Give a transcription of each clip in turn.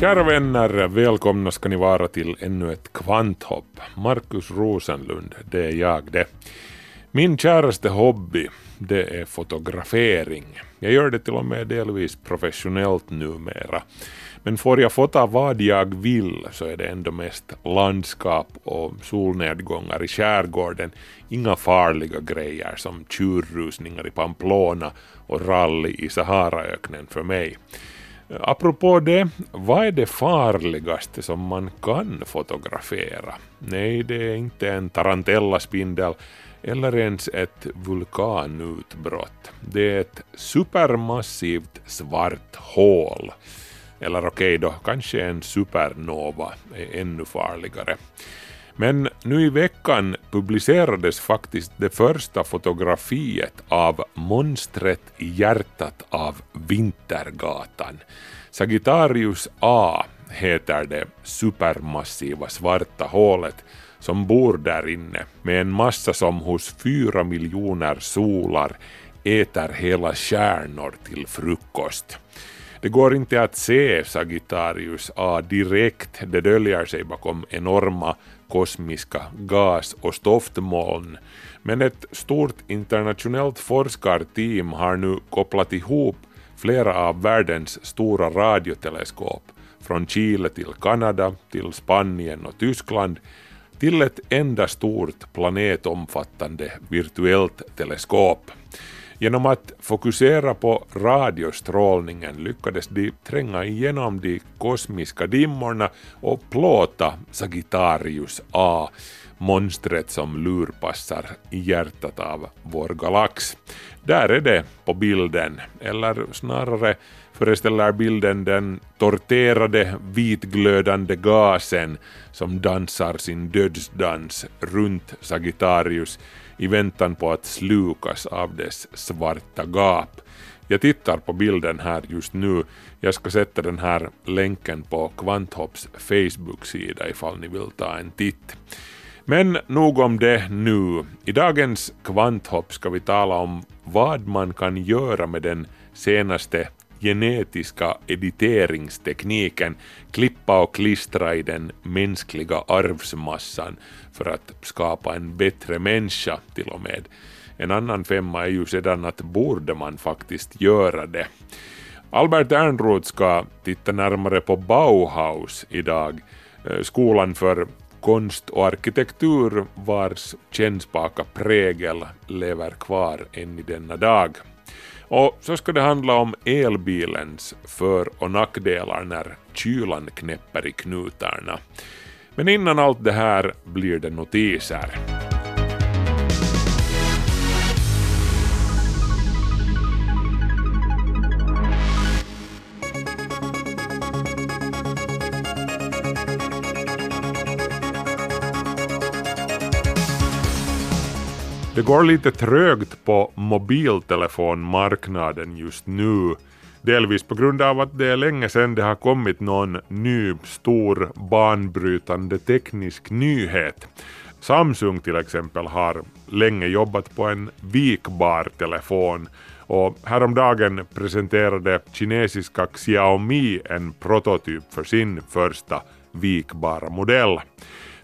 Kära vänner, välkomna ska ni vara till ännu ett kvanthopp. Markus Rosenlund, det är jag det. Min käraste hobby, det är fotografering. Jag gör det till och med delvis professionellt numera. Men får jag fota vad jag vill så är det ändå mest landskap och solnedgångar i skärgården. Inga farliga grejer som tjurrusningar i Pamplona och rally i Saharaöknen för mig. Apropå det, vad är det farligaste som man kan fotografera? Nej, det är inte en tarantellaspindel eller ens ett vulkanutbrott. Det är ett supermassivt svart hål. Eller okej då, kanske en supernova är ännu farligare. Men nu i veckan publicerades faktiskt det första fotografiet av monstret i hjärtat av Vintergatan. Sagittarius A heter det supermassiva svarta hålet som bor där inne med en massa som hos fyra miljoner solar äter hela stjärnor till frukost. Det går inte att se Sagittarius A direkt, det döljer sig bakom enorma kosmiska gas och stoftmoln. Men ett stort internationellt forskarteam har nu kopplat ihop flera av världens stora radioteleskop från Chile till Kanada, till Spanien och Tyskland till ett enda stort planetomfattande virtuellt teleskop. Genom att fokusera på radiostrålningen lyckades de tränga igenom de kosmiska dimmorna och plåta Sagittarius A, monstret som lurpassar i hjärtat av vår galax. Där är det på bilden, eller snarare föreställer bilden den torterade vitglödande gasen som dansar sin dödsdans runt Sagittarius i väntan på att slukas av dess svarta gap. Jag tittar på bilden här just nu. Jag ska sätta den här länken på Kvanthopps Facebook-sida ifall ni vill ta en titt. Men nog om det nu. I dagens Kvanthopp ska vi tala om vad man kan göra med den senaste genetiska editeringstekniken, klippa och klistra i den mänskliga arvsmassan för att skapa en bättre människa till och med. En annan femma är ju sedan att borde man faktiskt göra det. Albert Ernroth ska titta närmare på Bauhaus idag, eh, skolan för konst och arkitektur vars kännspaka prägel lever kvar än i denna dag. Och så ska det handla om elbilens för och nackdelar när kylan knäpper i knutarna. Men innan allt det här blir det notiser. Det går lite trögt på mobiltelefonmarknaden just nu. Delvis på grund av att det är länge sedan det har kommit någon ny stor banbrytande teknisk nyhet. Samsung till exempel har länge jobbat på en vikbar telefon och häromdagen presenterade kinesiska Xiaomi en prototyp för sin första vikbara modell.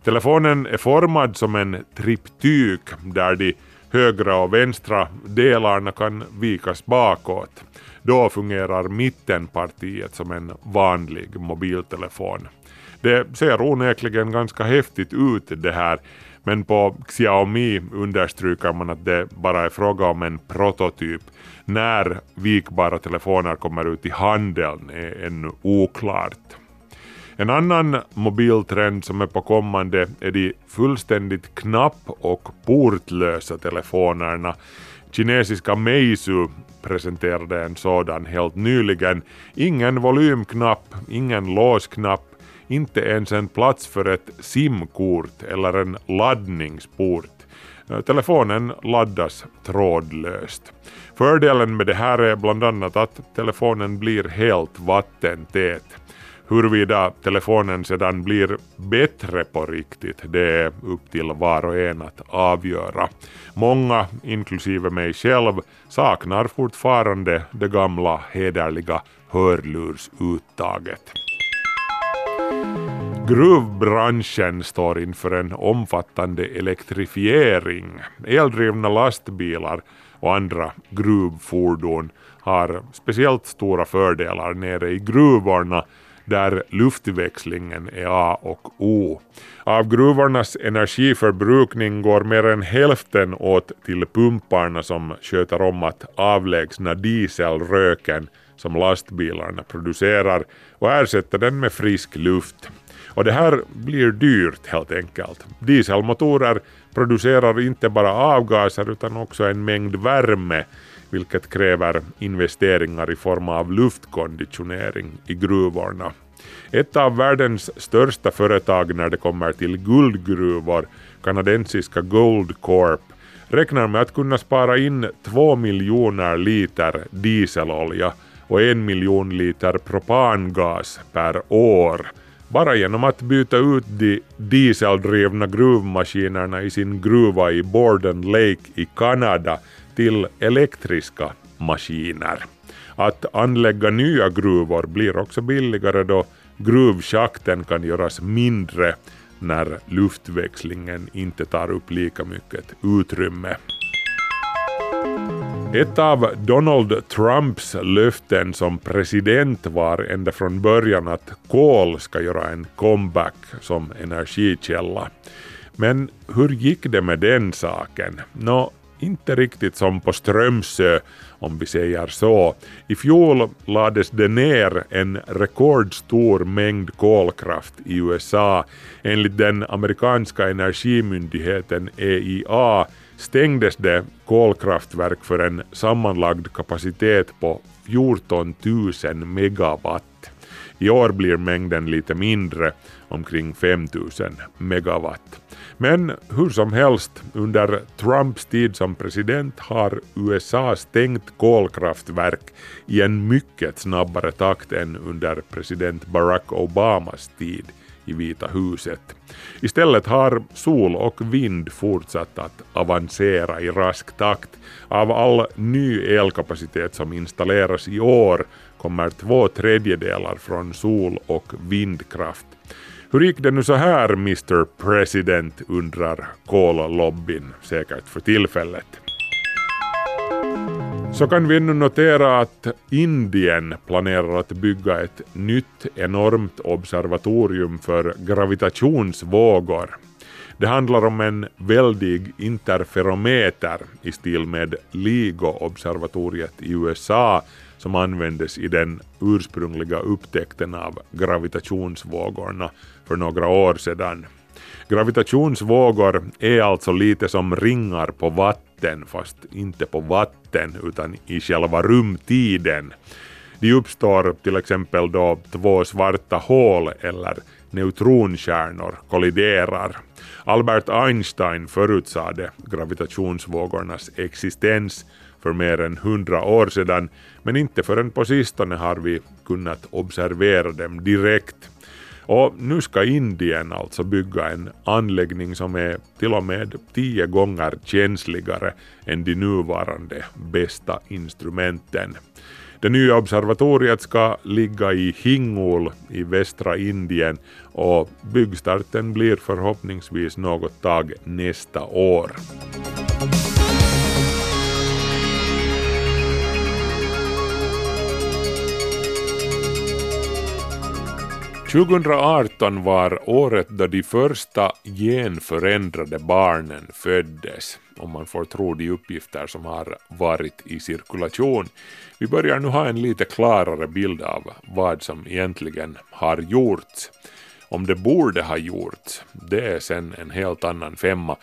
Telefonen är formad som en triptyk där de högra och vänstra delarna kan vikas bakåt. Då fungerar mittenpartiet som en vanlig mobiltelefon. Det ser onekligen ganska häftigt ut det här, men på Xiaomi understryker man att det bara är fråga om en prototyp. När vikbara telefoner kommer ut i handeln är ännu oklart. En annan mobiltrend som är på kommande är de fullständigt knapp och portlösa telefonerna. Kinesiska Meizu presenterade en sådan helt nyligen. Ingen volymknapp, ingen låsknapp, inte ens en plats för ett simkort eller en laddningsport. Eh, telefonen laddas trådlöst. Fördelen med det här är bland annat att telefonen blir helt vattentät. Huruvida telefonen sedan blir bättre på riktigt, det är upp till var och en att avgöra. Många, inklusive mig själv, saknar fortfarande det gamla hederliga hörlursuttaget. Gruvbranschen står inför en omfattande elektrifiering. Eldrivna lastbilar och andra gruvfordon har speciellt stora fördelar nere i gruvorna där luftväxlingen är A och O. Av gruvornas energiförbrukning går mer än hälften åt till pumparna som sköter om att avlägsna dieselröken som lastbilarna producerar och ersätta den med frisk luft. Och det här blir dyrt helt enkelt. Dieselmotorer producerar inte bara avgaser utan också en mängd värme vilket kräver investeringar i form av luftkonditionering i gruvorna. Ett av världens största företag när det kommer till guldgruvor, kanadensiska Goldcorp, räknar med att kunna spara in 2 miljoner liter dieselolja och en miljon liter propangas per år bara genom att byta ut de dieseldrivna gruvmaskinerna i sin gruva i Borden Lake i Kanada till elektriska maskiner. Att anlägga nya gruvor blir också billigare då gruvschakten kan göras mindre när luftväxlingen inte tar upp lika mycket utrymme. Ett av Donald Trumps löften som president var ända från början att kol ska göra en comeback som energikälla. Men hur gick det med den saken? Nå, inte riktigt som på Strömsö om vi säger så. I fjol lades det ner en rekordstor mängd kolkraft i USA. Enligt den amerikanska energimyndigheten EIA stängdes det kolkraftverk för en sammanlagd kapacitet på 14 000 megawatt. I år blir mängden lite mindre, omkring 5000 megawatt. Men hur som helst, under Trumps tid som president har USA stängt kolkraftverk i en mycket snabbare takt än under president Barack Obamas tid i Vita huset. Istället har sol och vind fortsatt att avancera i rask takt. Av all ny elkapacitet som installeras i år kommer två tredjedelar från sol och vindkraft. Hur gick det nu så här Mr President undrar kollobbyn säkert för tillfället. Så kan vi nu notera att Indien planerar att bygga ett nytt enormt observatorium för gravitationsvågor. Det handlar om en väldig interferometer i stil med LIGO-observatoriet i USA som användes i den ursprungliga upptäckten av gravitationsvågorna för några år sedan. Gravitationsvågor är alltså lite som ringar på vatten, fast inte på vatten utan i själva rumtiden. De uppstår till exempel då två svarta hål eller neutronkärnor kolliderar. Albert Einstein förutsade gravitationsvågornas existens för mer än hundra år sedan, men inte förrän på sistone har vi kunnat observera dem direkt. Och nu ska Indien alltså bygga en anläggning som är till och med tio gånger känsligare än de nuvarande bästa instrumenten. Det nya observatoriet ska ligga i Hingol i västra Indien och byggstarten blir förhoppningsvis något tag nästa år. 2018 var året då de första genförändrade barnen föddes, om man får tro de uppgifter som har varit i cirkulation. Vi börjar nu ha en lite klarare bild av vad som egentligen har gjorts. Om det borde ha gjorts, det är sen en helt annan femma.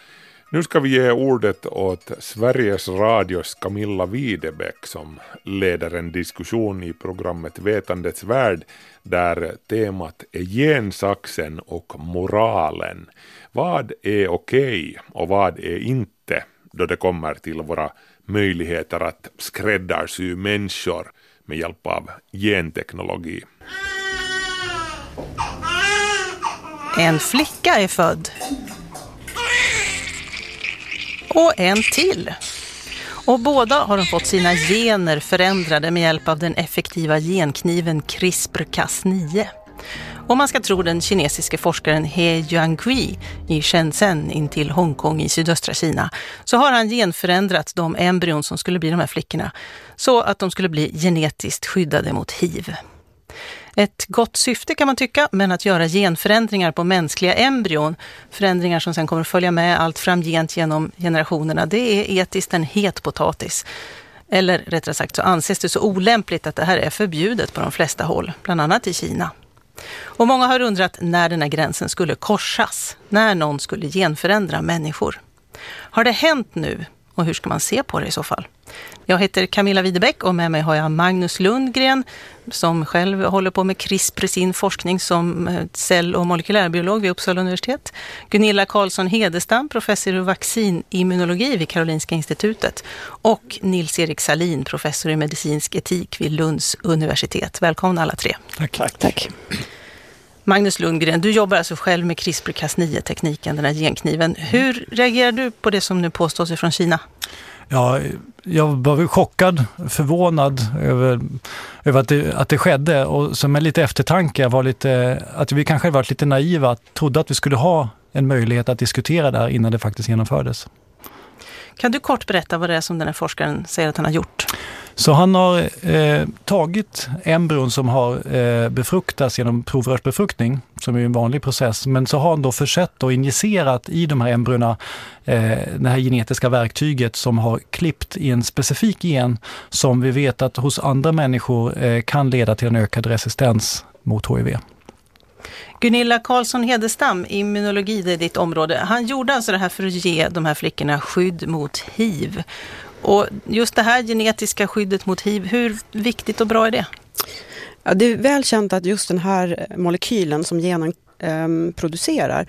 Nu ska vi ge ordet åt Sveriges Radios Camilla Widebäck, som leder en diskussion i programmet Vetandets värld där temat är gensaxen och moralen. Vad är okej och vad är inte då det kommer till våra möjligheter att skräddarsy människor med hjälp av genteknologi. En flicka är född. Och en till. Och båda har de fått sina gener förändrade med hjälp av den effektiva genkniven CRISPR-Cas9. Om man ska tro den kinesiske forskaren He Jiankui i Shenzhen intill Hongkong i sydöstra Kina, så har han genförändrat de embryon som skulle bli de här flickorna så att de skulle bli genetiskt skyddade mot hiv. Ett gott syfte kan man tycka, men att göra genförändringar på mänskliga embryon, förändringar som sen kommer att följa med allt framgent genom generationerna, det är etiskt en het potatis. Eller rättare sagt så anses det så olämpligt att det här är förbjudet på de flesta håll, bland annat i Kina. Och många har undrat när den här gränsen skulle korsas, när någon skulle genförändra människor. Har det hänt nu och hur ska man se på det i så fall? Jag heter Camilla Widebeck och med mig har jag Magnus Lundgren som själv håller på med CRISPR sin forskning som eh, cell och molekylärbiolog vid Uppsala universitet. Gunilla Karlsson Hedestam, professor i vaccinimmunologi vid Karolinska institutet och Nils-Erik Salin, professor i medicinsk etik vid Lunds universitet. Välkomna alla tre. Tack. Tack. Tack. Magnus Lundgren, du jobbar alltså själv med CRISPR-Cas9-tekniken, den här genkniven. Hur reagerar du på det som nu påstås från Kina? Ja, jag var chockad, förvånad över, över att, det, att det skedde och som en lite eftertanke var lite, att vi kanske varit lite naiva, trodde att vi skulle ha en möjlighet att diskutera det här innan det faktiskt genomfördes. Kan du kort berätta vad det är som den här forskaren säger att han har gjort? Så han har eh, tagit embryon som har eh, befruktats genom provrörsbefruktning, som är en vanlig process, men så har han då försett och injicerat i de här embryona eh, det här genetiska verktyget som har klippt i en specifik gen som vi vet att hos andra människor eh, kan leda till en ökad resistens mot HIV. Gunilla Karlsson Hedestam, immunologi det är ditt område. Han gjorde alltså det här för att ge de här flickorna skydd mot hiv. Och just det här genetiska skyddet mot hiv, hur viktigt och bra är det? Ja, det är väl känt att just den här molekylen som genen eh, producerar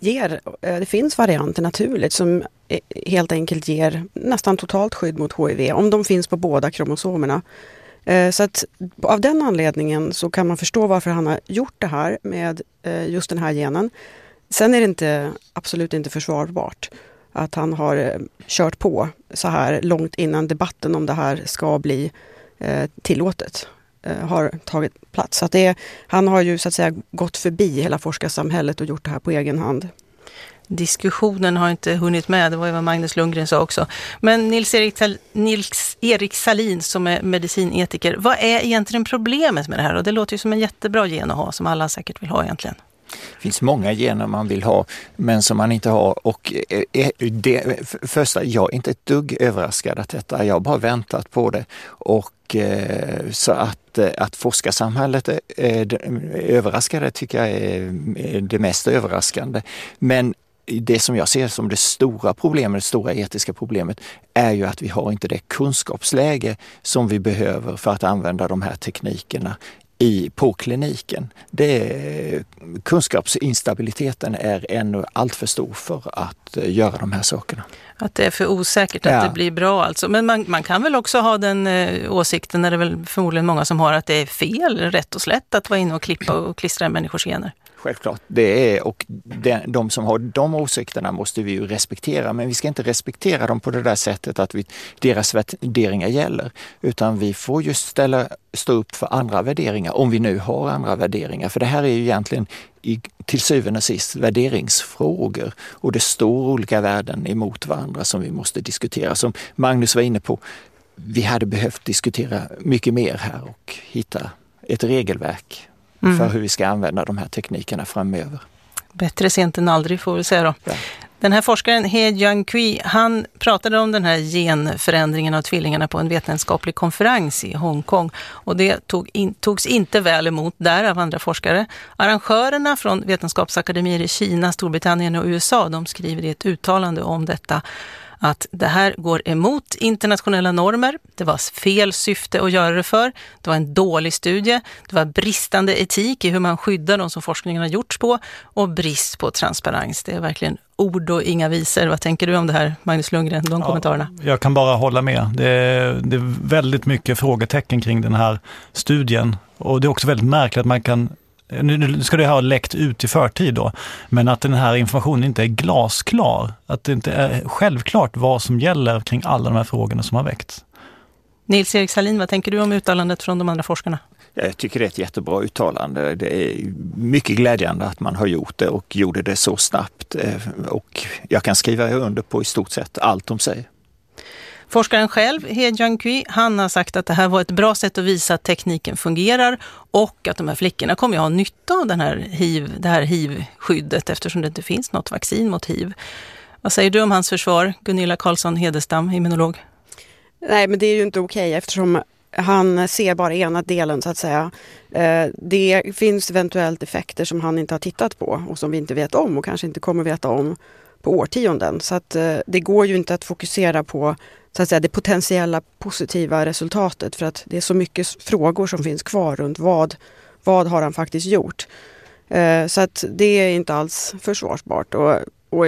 ger, eh, det finns varianter naturligt som eh, helt enkelt ger nästan totalt skydd mot HIV om de finns på båda kromosomerna. Eh, så att av den anledningen så kan man förstå varför han har gjort det här med eh, just den här genen. Sen är det inte, absolut inte försvarbart att han har eh, kört på så här långt innan debatten om det här ska bli eh, tillåtet eh, har tagit plats. Så att det, han har ju så att säga gått förbi hela forskarsamhället och gjort det här på egen hand. Diskussionen har inte hunnit med, det var ju vad Magnus Lundgren sa också. Men Nils-Erik Nils Erik Salin som är medicinetiker, vad är egentligen problemet med det här? Och det låter ju som en jättebra gen att ha, som alla säkert vill ha egentligen. Det finns många gener man vill ha men som man inte har. Och eh, eh, det, första, jag är inte ett dugg överraskad att detta, jag har bara väntat på det. Och eh, så att, att forskarsamhället är överraskade tycker jag är det mest överraskande. Men det som jag ser som det stora problemet, det stora etiska problemet, är ju att vi har inte det kunskapsläge som vi behöver för att använda de här teknikerna i, på kliniken. Det, kunskapsinstabiliteten är ännu alltför stor för att eh, göra de här sakerna. Att det är för osäkert att ja. det blir bra alltså. Men man, man kan väl också ha den eh, åsikten, är det väl förmodligen många som har, att det är fel, rätt och slätt att vara inne och klippa och klistra människors gener? Självklart, det är och de, de, som har de åsikterna måste vi ju respektera, men vi ska inte respektera dem på det där sättet att vi, deras värderingar gäller, utan vi får just ställa, stå upp för andra värderingar, om vi nu har andra värderingar. För det här är ju egentligen i, till syvende och sist värderingsfrågor och det står olika värden emot varandra som vi måste diskutera. Som Magnus var inne på, vi hade behövt diskutera mycket mer här och hitta ett regelverk mm. för hur vi ska använda de här teknikerna framöver. Bättre sent än aldrig får vi säga då. Ja. Den här forskaren He Jiankui, han pratade om den här genförändringen av tvillingarna på en vetenskaplig konferens i Hongkong och det tog in, togs inte väl emot där av andra forskare. Arrangörerna från vetenskapsakademier i Kina, Storbritannien och USA, de skriver i ett uttalande om detta att det här går emot internationella normer. Det var fel syfte att göra det för. Det var en dålig studie. Det var bristande etik i hur man skyddar de som forskningen har gjorts på och brist på transparens. Det är verkligen ord och inga visor. Vad tänker du om det här, Magnus Lundgren, de ja, kommentarerna? Jag kan bara hålla med. Det är, det är väldigt mycket frågetecken kring den här studien och det är också väldigt märkligt att man kan nu ska det ha läckt ut i förtid då, men att den här informationen inte är glasklar. Att det inte är självklart vad som gäller kring alla de här frågorna som har väckts. Nils-Erik Salin, vad tänker du om uttalandet från de andra forskarna? Jag tycker det är ett jättebra uttalande. Det är mycket glädjande att man har gjort det och gjorde det så snabbt. Eh, och jag kan skriva under på i stort sett allt de säger. Forskaren själv, He Jiankui, han har sagt att det här var ett bra sätt att visa att tekniken fungerar och att de här flickorna kommer att ha nytta av den här HIV, det här hiv-skyddet eftersom det inte finns något vaccin mot hiv. Vad säger du om hans försvar, Gunilla Karlsson Hedestam, immunolog? Nej, men det är ju inte okej eftersom han ser bara ena delen så att säga. Eh, det finns eventuellt effekter som han inte har tittat på och som vi inte vet om och kanske inte kommer veta om på årtionden. Så att eh, det går ju inte att fokusera på så att säga, det potentiella positiva resultatet för att det är så mycket frågor som finns kvar runt vad, vad har han faktiskt gjort. Eh, så att det är inte alls försvarsbart och, och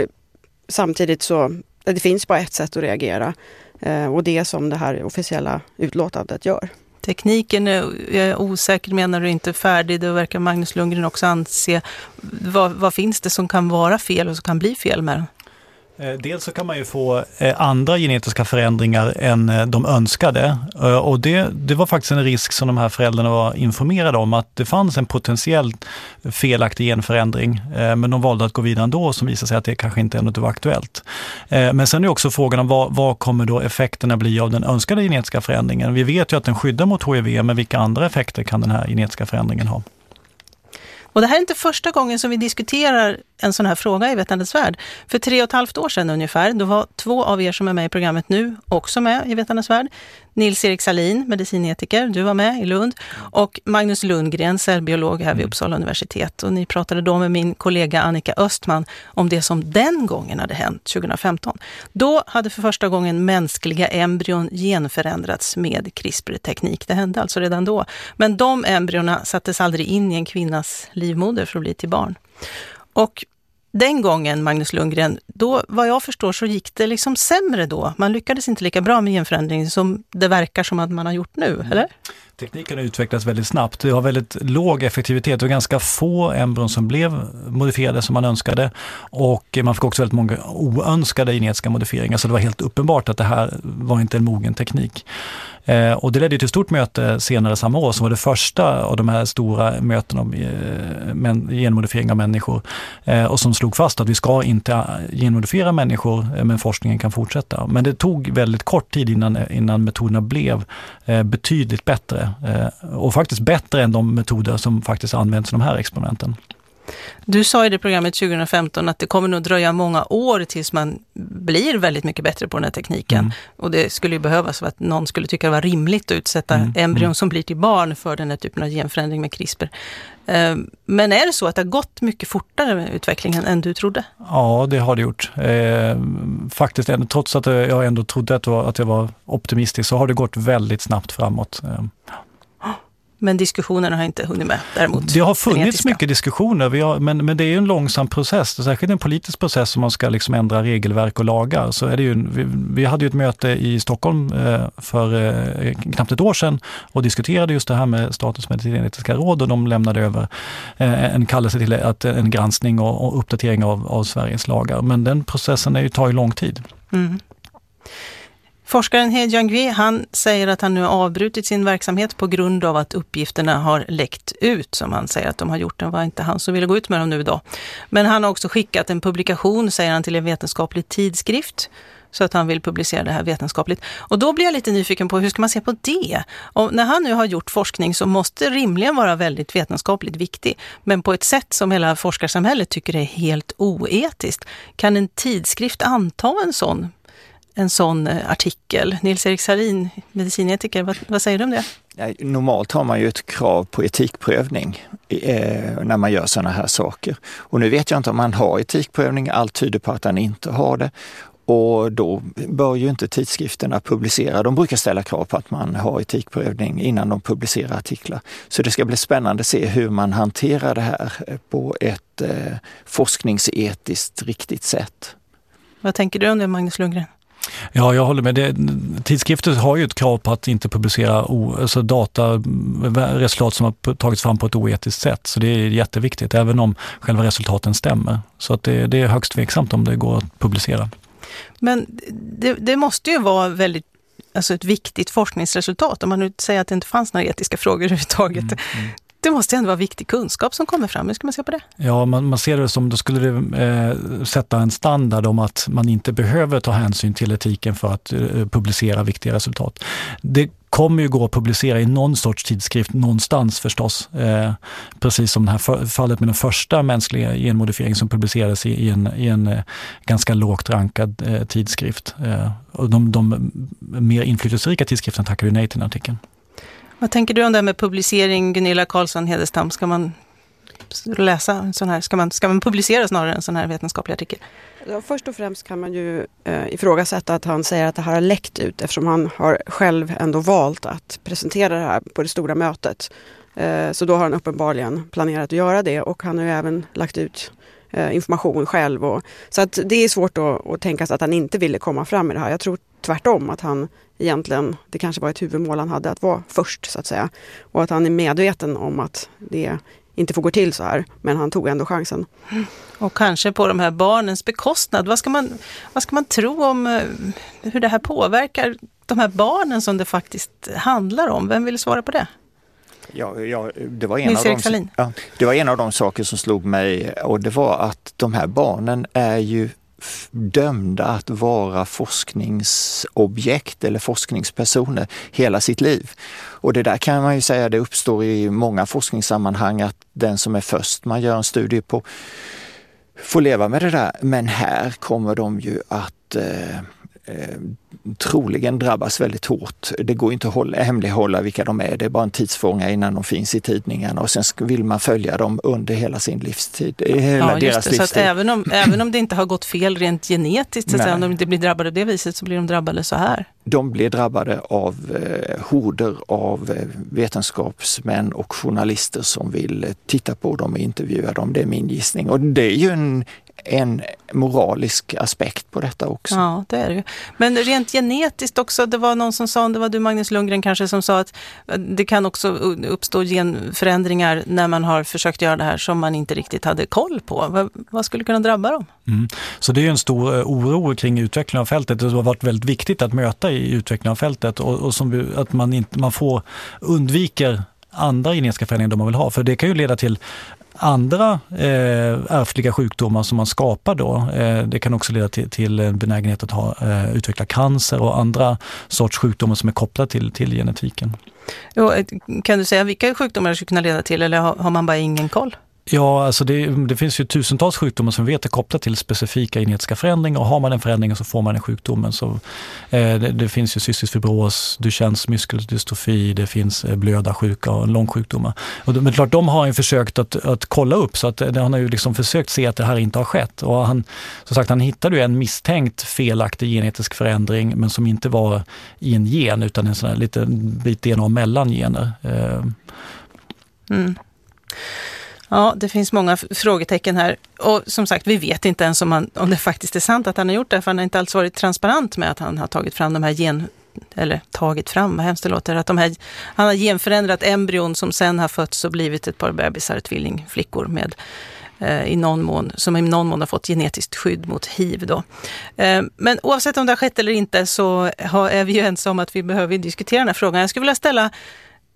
samtidigt så eh, det finns bara ett sätt att reagera eh, och det som det här officiella utlåtandet gör. Tekniken är osäker menar du inte färdig, det verkar Magnus Lundgren också anse. Vad, vad finns det som kan vara fel och som kan bli fel med den? Eh, dels så kan man ju få eh, andra genetiska förändringar än eh, de önskade. Och det, det var faktiskt en risk som de här föräldrarna var informerade om, att det fanns en potentiellt felaktig genförändring. Men de valde att gå vidare ändå, som visade sig att det kanske inte ännu var aktuellt. Men sen är också frågan om vad, vad kommer då effekterna bli av den önskade genetiska förändringen? Vi vet ju att den skyddar mot HIV, men vilka andra effekter kan den här genetiska förändringen ha? Och det här är inte första gången som vi diskuterar en sån här fråga i Vetandets värld. För tre och ett halvt år sedan ungefär, då var två av er som är med i programmet nu också med i Vetandets värld. Nils-Erik Salin, medicinetiker, du var med i Lund. Och Magnus Lundgren, cellbiolog här vid mm. Uppsala universitet. Och ni pratade då med min kollega Annika Östman om det som den gången hade hänt 2015. Då hade för första gången mänskliga embryon genförändrats med CRISPR-teknik. Det hände alltså redan då. Men de embryona sattes aldrig in i en kvinnas livmoder för att bli till barn. Och den gången, Magnus Lundgren, då vad jag förstår så gick det liksom sämre då. Man lyckades inte lika bra med genförändring som det verkar som att man har gjort nu, eller? Tekniken har utvecklats väldigt snabbt. Det har väldigt låg effektivitet och ganska få embryon som blev modifierade som man önskade. Och man fick också väldigt många oönskade genetiska modifieringar, så det var helt uppenbart att det här var inte en mogen teknik. Eh, och det ledde till ett stort möte senare samma år som var det första av de här stora mötena om eh, genmodifiering av människor eh, och som slog fast att vi ska inte eh, genmodifiera människor eh, men forskningen kan fortsätta. Men det tog väldigt kort tid innan, eh, innan metoderna blev betydligt bättre och faktiskt bättre än de metoder som faktiskt används i de här experimenten. Du sa i det programmet 2015 att det kommer nog dröja många år tills man blir väldigt mycket bättre på den här tekniken. Mm. Och det skulle ju behövas för att någon skulle tycka det var rimligt att utsätta mm. embryon mm. som blir till barn för den här typen av genförändring med CRISPR. Eh, men är det så att det har gått mycket fortare med utvecklingen än du trodde? Ja, det har det gjort. Eh, faktiskt, trots att jag ändå trodde att jag var optimistisk, så har det gått väldigt snabbt framåt. Men diskussionerna har inte hunnit med däremot. Det har funnits mycket diskussioner, har, men, men det är en långsam process, särskilt en politisk process om man ska liksom ändra regelverk och lagar. Så är det ju, vi, vi hade ju ett möte i Stockholm eh, för eh, knappt ett år sedan och diskuterade just det här med Statens medicinetiska råd och de lämnade över eh, en kallelse till att, en granskning och, och uppdatering av, av Sveriges lagar. Men den processen är ju, tar ju lång tid. Mm. Forskaren He Jiangui, han säger att han nu har avbrutit sin verksamhet på grund av att uppgifterna har läckt ut, som han säger att de har gjort. Det var inte han som ville gå ut med dem nu då. Men han har också skickat en publikation, säger han, till en vetenskaplig tidskrift så att han vill publicera det här vetenskapligt. Och då blir jag lite nyfiken på hur ska man se på det? Och när han nu har gjort forskning som måste rimligen vara väldigt vetenskapligt viktig, men på ett sätt som hela forskarsamhället tycker är helt oetiskt. Kan en tidskrift anta en sån, en sån eh, artikel? Nils-Erik Sarin, medicinetiker, vad, vad säger du om det? Normalt har man ju ett krav på etikprövning eh, när man gör sådana här saker. Och nu vet jag inte om man har etikprövning, allt tyder på att han inte har det. Och då bör ju inte tidskrifterna publicera. De brukar ställa krav på att man har etikprövning innan de publicerar artiklar. Så det ska bli spännande att se hur man hanterar det här på ett eh, forskningsetiskt riktigt sätt. Vad tänker du om det, Magnus Lundgren? Ja, jag håller med. Det, tidskrifter har ju ett krav på att inte publicera o, alltså data, resultat som har tagits fram på ett oetiskt sätt. Så det är jätteviktigt, även om själva resultaten stämmer. Så att det, det är högst tveksamt om det går att publicera. Men det, det måste ju vara väldigt alltså ett viktigt forskningsresultat, om man nu säger att det inte fanns några etiska frågor överhuvudtaget. Mm, mm. Det måste ändå vara viktig kunskap som kommer fram. Hur ska man se på det? Ja, man, man ser det som, då skulle det eh, sätta en standard om att man inte behöver ta hänsyn till etiken för att eh, publicera viktiga resultat. Det kommer ju gå att publicera i någon sorts tidskrift någonstans förstås. Eh, precis som det här fallet med den första mänskliga genmodifieringen som publicerades i, i, en, i en eh, ganska lågt rankad eh, tidskrift. Eh, och de, de mer inflytelserika tidskrifterna tackar ju nej till den artikeln. Vad tänker du om det här med publicering, Gunilla Karlsson Hedestam? Ska man läsa en sån här, ska man, ska man publicera snarare en sån här vetenskaplig artikel? Ja, först och främst kan man ju eh, ifrågasätta att han säger att det här har läckt ut eftersom han har själv ändå valt att presentera det här på det stora mötet. Eh, så då har han uppenbarligen planerat att göra det och han har ju även lagt ut eh, information själv. Och, så att det är svårt att, att tänka sig att han inte ville komma fram med det här. Jag tror tvärtom att han egentligen, det kanske var ett huvudmål han hade att vara först så att säga. Och att han är medveten om att det inte får gå till så här, men han tog ändå chansen. Och kanske på de här barnens bekostnad. Vad ska man, vad ska man tro om eh, hur det här påverkar de här barnen som det faktiskt handlar om? Vem vill svara på det? Ja, ja, det, var en av de, ja, det var en av de saker som slog mig och det var att de här barnen är ju dömda att vara forskningsobjekt eller forskningspersoner hela sitt liv. Och det där kan man ju säga, det uppstår i många forskningssammanhang att den som är först man gör en studie på får leva med det där. Men här kommer de ju att eh, eh, troligen drabbas väldigt hårt. Det går inte att hålla, hemlighålla vilka de är. Det är bara en tidsfånga innan de finns i tidningarna och sen vill man följa dem under hela sin livstid. Hela ja, deras det. livstid. Så även, om, även om det inte har gått fel rent genetiskt, så att säga, om de inte blir drabbade på det viset, så blir de drabbade så här? De blir drabbade av eh, horder av eh, vetenskapsmän och journalister som vill eh, titta på dem och intervjua dem. Det är min gissning. Och det är ju en en moralisk aspekt på detta också. Ja, det är det ju. Men rent genetiskt också, det var någon som sa, det var du Magnus Lundgren kanske, som sa att det kan också uppstå genförändringar när man har försökt göra det här som man inte riktigt hade koll på. Vad, vad skulle kunna drabba dem? Mm. Så det är en stor eh, oro kring utvecklingen av fältet. Det har varit väldigt viktigt att möta i utvecklingen av fältet och, och som, att man, inte, man får undviker andra genetiska förändringar de man vill ha. För det kan ju leda till andra eh, ärftliga sjukdomar som man skapar då. Eh, det kan också leda till, till en benägenhet att ha, eh, utveckla cancer och andra sorts sjukdomar som är kopplade till, till genetiken. Jo, eh, kan du säga vilka sjukdomar det skulle kunna leda till eller har, har man bara ingen koll? Ja, alltså det, det, finns ju tusentals sjukdomar som vi vet är kopplade till specifika genetiska förändringar och har man den förändringen så får man den sjukdomen. Så, eh, det, det, finns ju cystisk fibros, Duchennes muskeldystrofi, det finns eh, blödarsjuka och långsjukdomar. Och, men klart, de har ju försökt att, att kolla upp så att eh, han har ju liksom försökt se att det här inte har skett. Och han, som sagt, han hittade ju en misstänkt felaktig genetisk förändring men som inte var i en gen utan en sån här liten bit DNA mellan gener. Eh. Mm. Ja, det finns många frågetecken här. Och som sagt, vi vet inte ens om, han, om det faktiskt är sant att han har gjort det, för han har inte alls varit transparent med att han har tagit fram de här gen eller tagit fram, vad hemskt det låter, att de här, han har genförändrat embryon som sen har fötts och blivit ett par bebisar, tvillingflickor med eh, i någon mån, som i någon mån har fått genetiskt skydd mot hiv. Då. Eh, men oavsett om det har skett eller inte så har, är vi ju ensamma om att vi behöver diskutera den här frågan. Jag skulle vilja ställa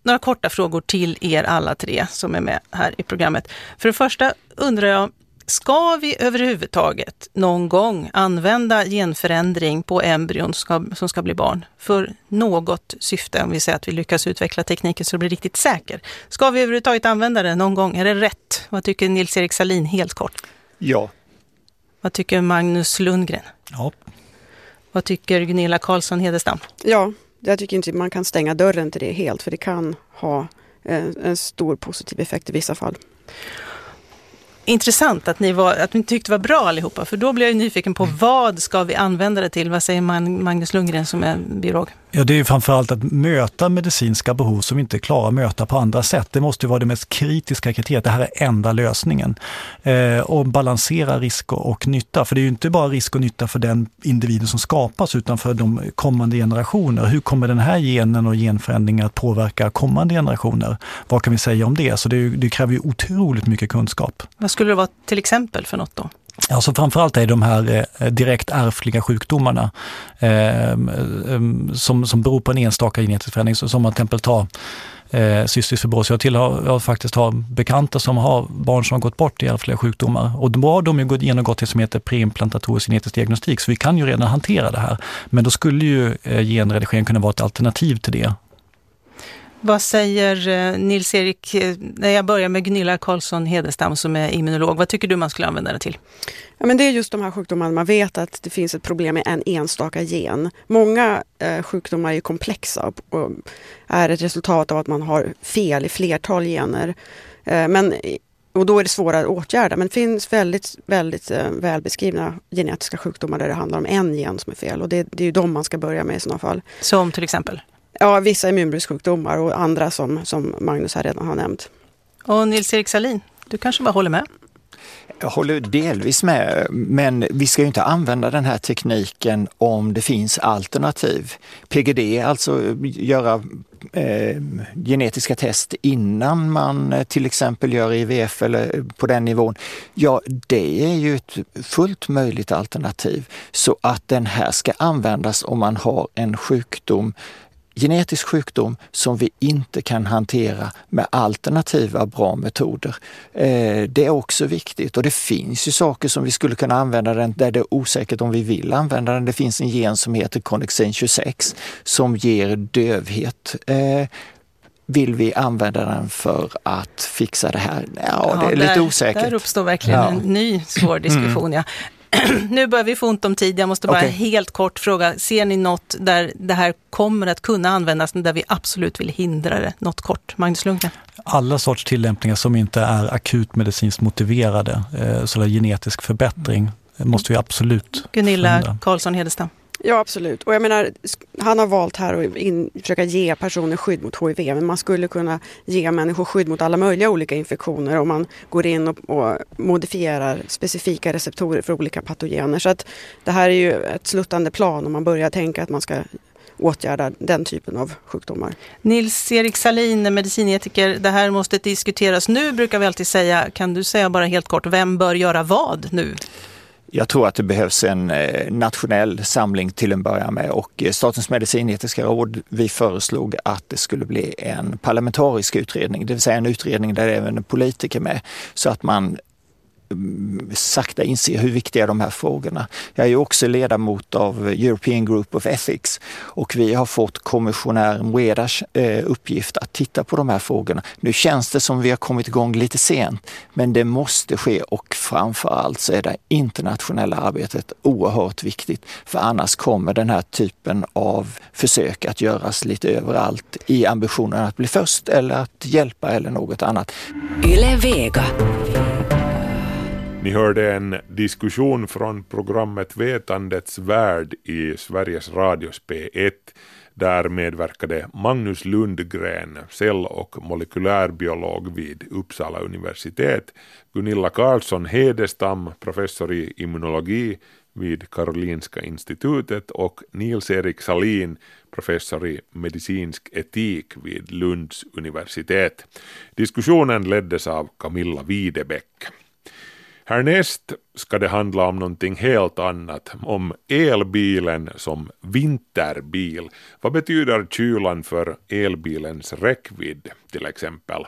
några korta frågor till er alla tre som är med här i programmet. För det första undrar jag, Ska vi överhuvudtaget någon gång använda genförändring på embryon ska, som ska bli barn för något syfte, om vi säger att vi lyckas utveckla tekniken så det blir riktigt säker? Ska vi överhuvudtaget använda det någon gång? Är det rätt? Vad tycker Nils-Erik Salin helt kort? Ja. Vad tycker Magnus Lundgren? Ja. Vad tycker Gunilla Karlsson Hedestam? Ja, jag tycker inte man kan stänga dörren till det helt för det kan ha en, en stor positiv effekt i vissa fall. Intressant att ni, var, att ni tyckte det var bra allihopa, för då blir jag nyfiken på vad ska vi använda det till? Vad säger man, Magnus Lundgren som är biolog? Ja, det är ju framförallt att möta medicinska behov som vi inte klarar att möta på andra sätt. Det måste ju vara det mest kritiska kriteriet. Det här är enda lösningen. Eh, och balansera risk och nytta. För det är ju inte bara risk och nytta för den individen som skapas utan för de kommande generationer. Hur kommer den här genen och genförändringen att påverka kommande generationer? Vad kan vi säga om det? Så det, det kräver ju otroligt mycket kunskap. Vad skulle det vara till exempel för något då? Alltså framförallt är de här eh, direkt ärftliga sjukdomarna eh, som, som beror på en enstaka genetisk förändring, som man till exempel tar eh, cystisk fibros. Jag, tillhör, jag faktiskt har bekanta som har barn som har gått bort i ärftliga sjukdomar och då har de ju genomgått det som heter preimplantatorisk genetisk diagnostik, så vi kan ju redan hantera det här. Men då skulle ju eh, genredigering kunna vara ett alternativ till det. Vad säger eh, Nils-Erik, eh, när jag börjar med Gunilla Karlsson Hedestam som är immunolog, vad tycker du man skulle använda det till? Ja, men det är just de här sjukdomarna man vet att det finns ett problem med en enstaka gen. Många eh, sjukdomar är komplexa och, och är ett resultat av att man har fel i flertal gener. Eh, men, och då är det svårare att åtgärda. Men det finns väldigt, väldigt eh, välbeskrivna genetiska sjukdomar där det handlar om en gen som är fel och det, det är ju de man ska börja med i sådana fall. Som till exempel? Ja, vissa immunbristsjukdomar och andra som, som Magnus här redan har nämnt. Och Nils-Erik Salin, du kanske bara håller med? Jag håller delvis med, men vi ska ju inte använda den här tekniken om det finns alternativ. PGD, alltså göra eh, genetiska test innan man eh, till exempel gör IVF eller på den nivån. Ja, det är ju ett fullt möjligt alternativ. Så att den här ska användas om man har en sjukdom genetisk sjukdom som vi inte kan hantera med alternativa bra metoder. Eh, det är också viktigt och det finns ju saker som vi skulle kunna använda den där det är osäkert om vi vill använda den. Det finns en gen som heter Connexin 26 som ger dövhet. Eh, vill vi använda den för att fixa det här? Ja, ja det är där, lite osäkert. Där uppstår verkligen ja. en ny svår diskussion. Mm. Ja. nu börjar vi få ont om tid. Jag måste bara okay. helt kort fråga, ser ni något där det här kommer att kunna användas, där vi absolut vill hindra det? Något kort, Magnus Lundgren? Alla sorts tillämpningar som inte är akut medicinskt motiverade, eh, sådär genetisk förbättring, måste vi absolut Gunilla förhindra. Karlsson Hedestam. Ja absolut. Och jag menar, han har valt här att in, försöka ge personer skydd mot HIV. Men man skulle kunna ge människor skydd mot alla möjliga olika infektioner om man går in och, och modifierar specifika receptorer för olika patogener. Så att det här är ju ett sluttande plan om man börjar tänka att man ska åtgärda den typen av sjukdomar. Nils-Erik Salin, medicinetiker, det här måste diskuteras nu brukar vi alltid säga. Kan du säga bara helt kort, vem bör göra vad nu? Jag tror att det behövs en eh, nationell samling till en början med och eh, Statens medicinetiska råd, vi föreslog att det skulle bli en parlamentarisk utredning, det vill säga en utredning där även politiker med, så att man sakta inse hur viktiga de här frågorna. Jag är också ledamot av European Group of Ethics och vi har fått kommissionär Mwedas eh, uppgift att titta på de här frågorna. Nu känns det som vi har kommit igång lite sent, men det måste ske och framför allt så är det internationella arbetet oerhört viktigt. För annars kommer den här typen av försök att göras lite överallt i ambitionen att bli först eller att hjälpa eller något annat. Yle Vega. Ni hörde en diskussion från programmet Vetandets värld i Sveriges Radios P1. Där medverkade Magnus Lundgren, cell och molekylärbiolog vid Uppsala universitet, Gunilla Karlsson Hedestam, professor i immunologi vid Karolinska institutet och Nils-Erik Salin, professor i medicinsk etik vid Lunds universitet. Diskussionen leddes av Camilla Videbäck. Härnäst ska det handla om någonting helt annat, om elbilen som vinterbil. Vad betyder kylan för elbilens räckvidd till exempel?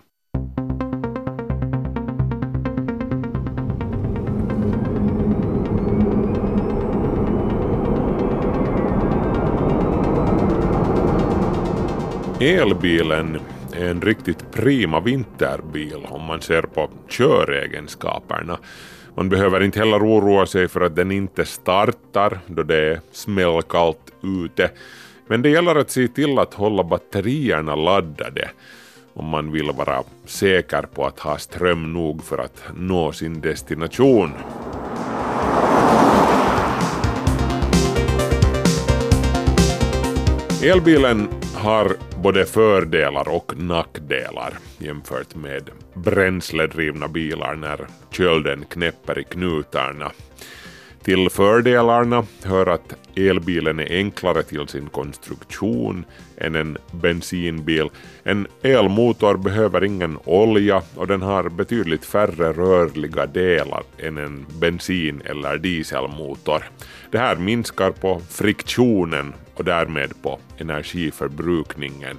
Elbilen är en riktigt prima vinterbil om man ser på köregenskaperna. Man behöver inte heller oroa sig för att den inte startar då det är smällkallt ute. Men det gäller att se till att hålla batterierna laddade om man vill vara säker på att ha ström nog för att nå sin destination. Elbilen har både fördelar och nackdelar jämfört med bränsledrivna bilar när kölden knäpper i knutarna. Till fördelarna hör att elbilen är enklare till sin konstruktion än en bensinbil. En elmotor behöver ingen olja och den har betydligt färre rörliga delar än en bensin eller dieselmotor. Det här minskar på friktionen och därmed på energiförbrukningen.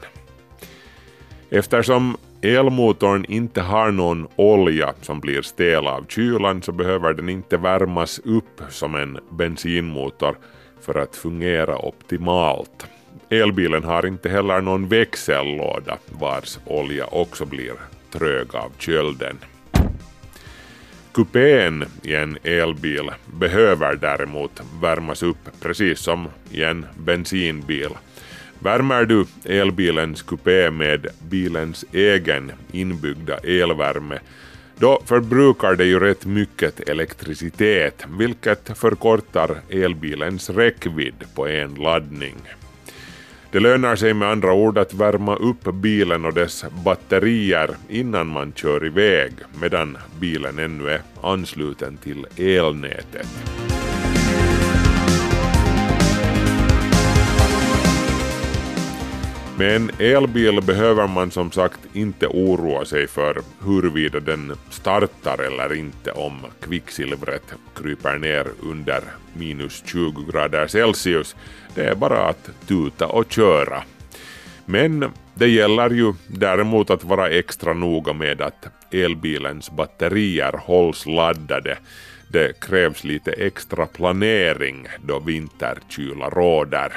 Eftersom elmotorn inte har någon olja som blir stel av kylan så behöver den inte värmas upp som en bensinmotor för att fungera optimalt. Elbilen har inte heller någon växellåda vars olja också blir trög av kölden. Kupén i en elbil behöver däremot värmas upp precis som i en bensinbil. Värmer du elbilens kupé med bilens egen inbyggda elvärme då förbrukar det ju rätt mycket elektricitet vilket förkortar elbilens räckvidd på en laddning. Det lönar sig med andra ord att värma upp bilen och dess batterier innan man kör iväg medan bilen ännu är ansluten till elnätet. Med en elbil behöver man som sagt inte oroa sig för huruvida den startar eller inte om kvicksilvret kryper ner under minus 20 grader Celsius. Det är bara att tuta och köra. Men det gäller ju däremot att vara extra noga med att elbilens batterier hålls laddade. Det krävs lite extra planering då vinterkyla råder.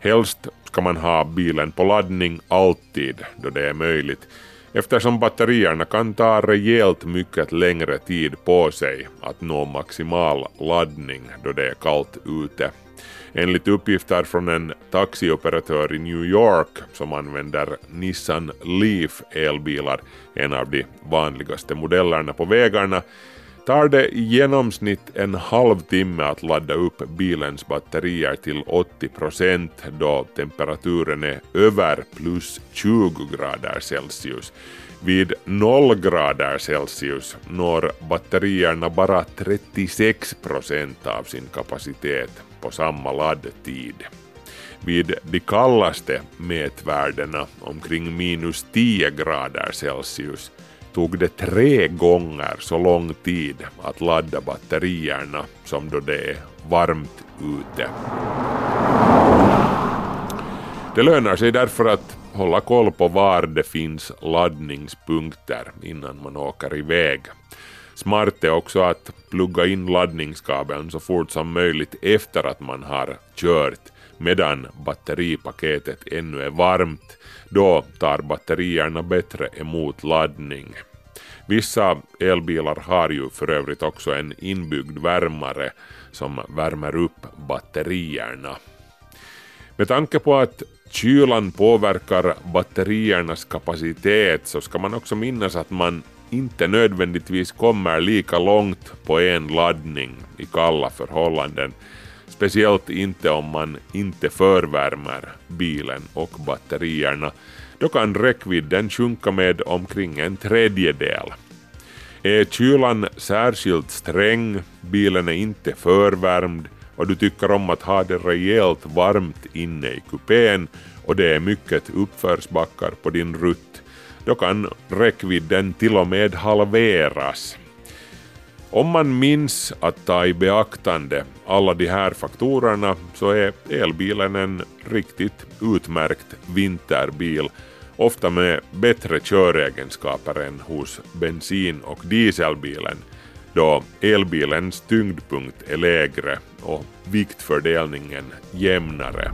Helst ska man ha bilen på laddning alltid då det är möjligt eftersom batterierna kan ta rejält mycket längre tid på sig att nå maximal laddning då det är kallt ute. Enligt uppgifter från en taxioperatör i New York som använder Nissan Leaf elbilar, en av de vanligaste modellerna på vägarna, tar det i genomsnitt en halvtimme att ladda upp bilens batterier till 80 procent då temperaturen är över plus 20 grader Celsius. Vid 0 grader Celsius når batterierna bara 36 procent av sin kapacitet på samma laddtid. Vid de kallaste mätvärdena, omkring minus 10 grader Celsius, tog det tre gånger så lång tid att ladda batterierna som då det är varmt ute. Det lönar sig därför att hålla koll på var det finns laddningspunkter innan man åker iväg. Smart är också att plugga in laddningskabeln så fort som möjligt efter att man har kört medan batteripaketet ännu är varmt. Då tar batterierna bättre emot laddning. Vissa elbilar har ju för övrigt också en inbyggd värmare som värmer upp batterierna. Med tanke på att kylan påverkar batteriernas kapacitet så ska man också minnas att man inte nödvändigtvis kommer lika långt på en laddning i kalla förhållanden. Speciellt inte om man inte förvärmer bilen och batterierna. Då kan räckvidden sjunka med omkring en tredjedel. Är kylan särskilt sträng, bilen är inte förvärmd och du tycker om att ha det rejält varmt inne i kupén och det är mycket uppförsbackar på din rutt, då kan räckvidden till och med halveras. Om man minns att ta i beaktande alla de här faktorerna så är elbilen en riktigt utmärkt vinterbil, ofta med bättre köregenskaper än hos bensin och dieselbilen, då elbilens tyngdpunkt är lägre och viktfördelningen jämnare.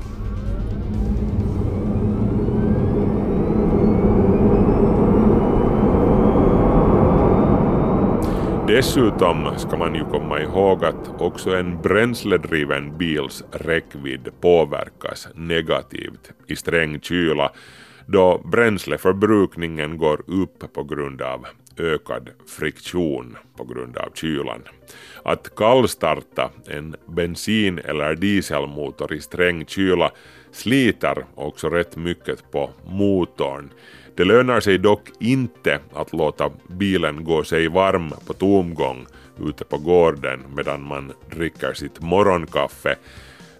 Dessutom ska man ju komma ihåg att också en bränsledriven bils räckvidd påverkas negativt i sträng kyla då bränsleförbrukningen går upp på grund av ökad friktion på grund av kylan. Att kallstarta en bensin eller dieselmotor i sträng kyla sliter också rätt mycket på motorn. Det lönar sig dock inte att låta bilen gå sig varm på tomgång ute på gården medan man dricker sitt morgonkaffe.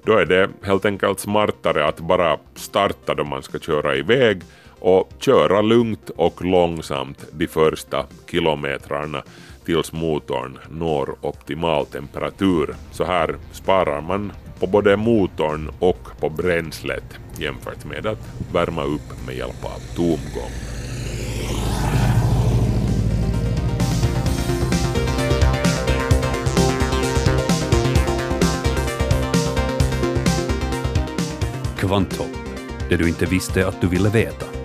Då är det helt enkelt smartare att bara starta då man ska köra iväg och köra lugnt och långsamt de första kilometrarna tills motorn når optimal temperatur. Så här sparar man på både motorn och på bränslet jämfört med att värma upp med hjälp av tomgång. Kvanthopp, det du inte visste att du ville veta.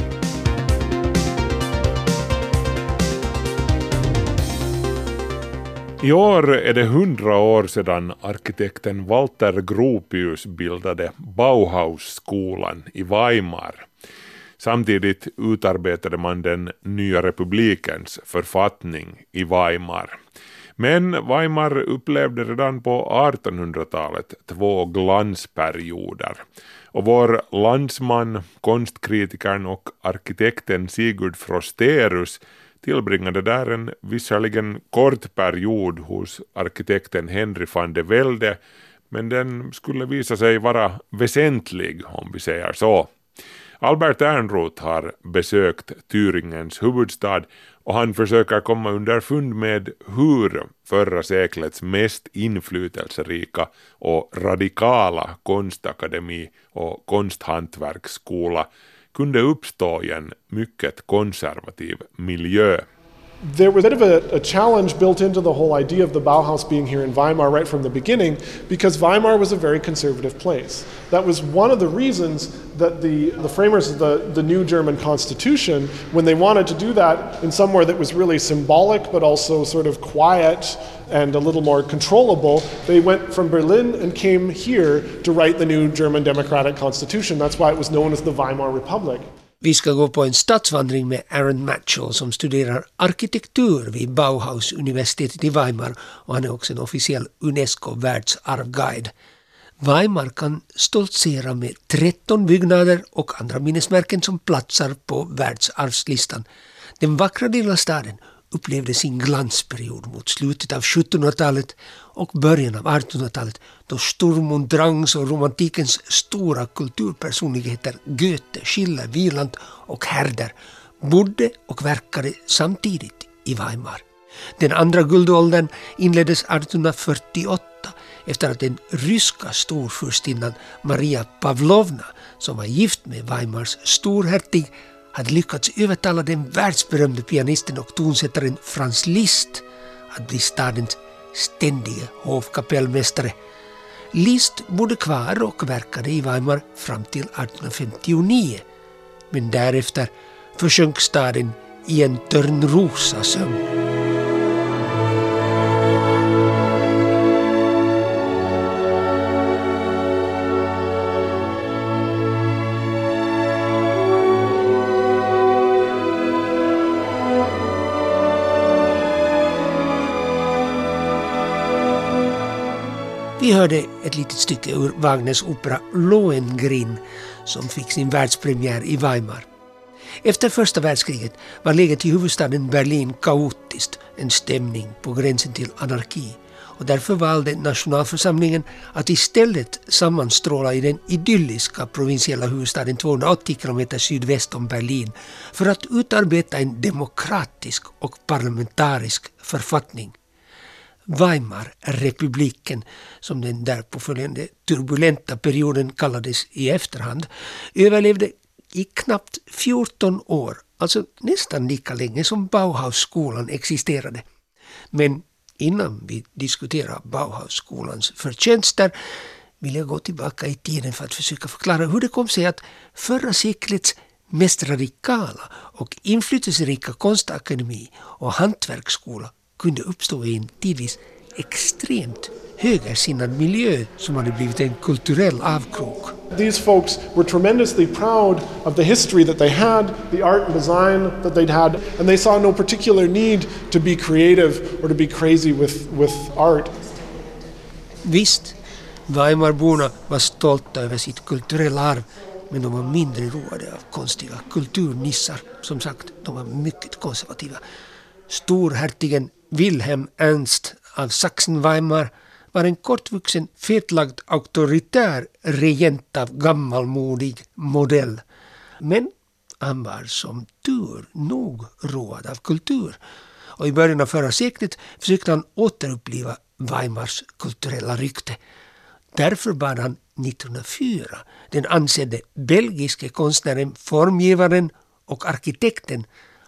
I år är det hundra år sedan arkitekten Walter Gropius bildade Bauhausskolan i Weimar. Samtidigt utarbetade man den nya republikens författning i Weimar. Men Weimar upplevde redan på 1800-talet två glansperioder. Och vår landsman, konstkritikern och arkitekten Sigurd Frosterus tillbringade där en visserligen kort period hos arkitekten Henry van de Velde, men den skulle visa sig vara väsentlig om vi säger så. Albert Ernroth har besökt Thüringens huvudstad och han försöker komma underfund med hur förra seklets mest inflytelserika och radikala konstakademi och konsthantverksskola kunde uppstå i en mycket konservativ miljö. There was a bit of a, a, challenge built into the whole idea of the Bauhaus being here in Weimar right from the beginning because Weimar was a very conservative place. That was one of the reasons that the, the framers of the, the new German constitution, when they wanted to do that in somewhere that was really symbolic but also sort of quiet and a little more controllable, they went from Berlin and came here to write the new German democratic constitution. That's why it was known as the Weimar Republic. Vi ska gå på en stadsvandring med Aaron Matchell som studerar arkitektur vid Bauhaus-universitetet i Weimar och han är också en officiell UNESCO världsarvguide. Weimar kan stoltsera med 13 byggnader och andra minnesmärken som platsar på världsarvslistan. Den vackra lilla staden upplevde sin glansperiod mot slutet av 1700-talet och början av 1800-talet då Sturm und Drangs och romantikens stora kulturpersonligheter Goethe, Schiller, Wieland och Herder bodde och verkade samtidigt i Weimar. Den andra guldåldern inleddes 1848 efter att den ryska storfurstinnan Maria Pavlovna, som var gift med Weimars storhertig, hade lyckats övertala den världsberömde pianisten och tonsättaren Franz Liszt att bli stadens ständige hovkapellmästare. Liszt bodde kvar och verkade i Weimar fram till 1859. Men därefter försjönk staden i en törnrosasömn. Vi hörde ett litet stycke ur Wagners opera Lohengrin som fick sin världspremiär i Weimar. Efter första världskriget var läget i huvudstaden Berlin kaotiskt, en stämning på gränsen till anarki och därför valde nationalförsamlingen att istället sammanstråla i den idylliska provinsiella huvudstaden 280 kilometer sydväst om Berlin för att utarbeta en demokratisk och parlamentarisk författning. Weimarrepubliken, som den därpå följande turbulenta perioden kallades i efterhand, överlevde i knappt 14 år, alltså nästan lika länge som Bauhausskolan existerade. Men innan vi diskuterar Bauhausskolans förtjänster vill jag gå tillbaka i tiden för att försöka förklara hur det kom sig att förra seklets mest radikala och inflytelserika konstakademi och hantverksskola kunde uppstå i en tidvis extremt högersinnad miljö som hade blivit en kulturell avkrok. These folks were tremendously proud of the history that they had, the art and design that they'd had, and they saw no particular need to be creative or to be crazy with, with art. Visst, Weimarborna var stolta över sitt kulturella arv men de var mindre roade av konstiga kulturnissar. Som sagt, de var mycket konservativa. Storhertigen Wilhelm Ernst av Sachsen-Weimar var en kortvuxen, fetlagd, auktoritär regent av gammalmodig modell. Men han var som tur nog road av kultur. Och i början av förra seklet försökte han återuppliva Weimars kulturella rykte. Därför bad han 1904 den ansedde belgiske konstnären, formgivaren och arkitekten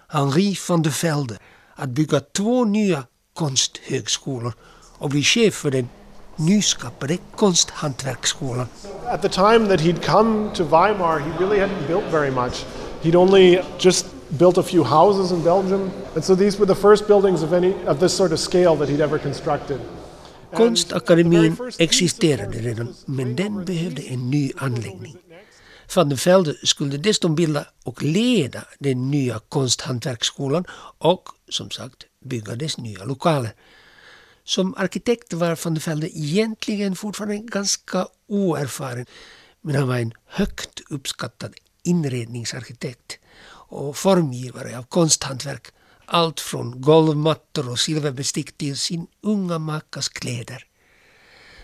Henri van de Velde att bygga två nya konsthögskolor och bli chef för den nyskapade konsthantverksskolan. At the time that he'd come to Weimar, he really hadn't built very much. He'd only just built a few houses in Belgium, and so these were the first buildings of any of this sort of scale that he'd ever constructed. Konstakademin existerade redan, men den behövde en ny anläggning. Van der Velde skulle dessutom bilda och leda den nya konsthantverksskolan och, som sagt, bygga dess nya lokaler. Som arkitekt var van der Velde egentligen fortfarande ganska oerfaren, men han var en högt uppskattad inredningsarkitekt och formgivare av konsthantverk allt från golvmattor och silverbestick till sin unga makas kläder.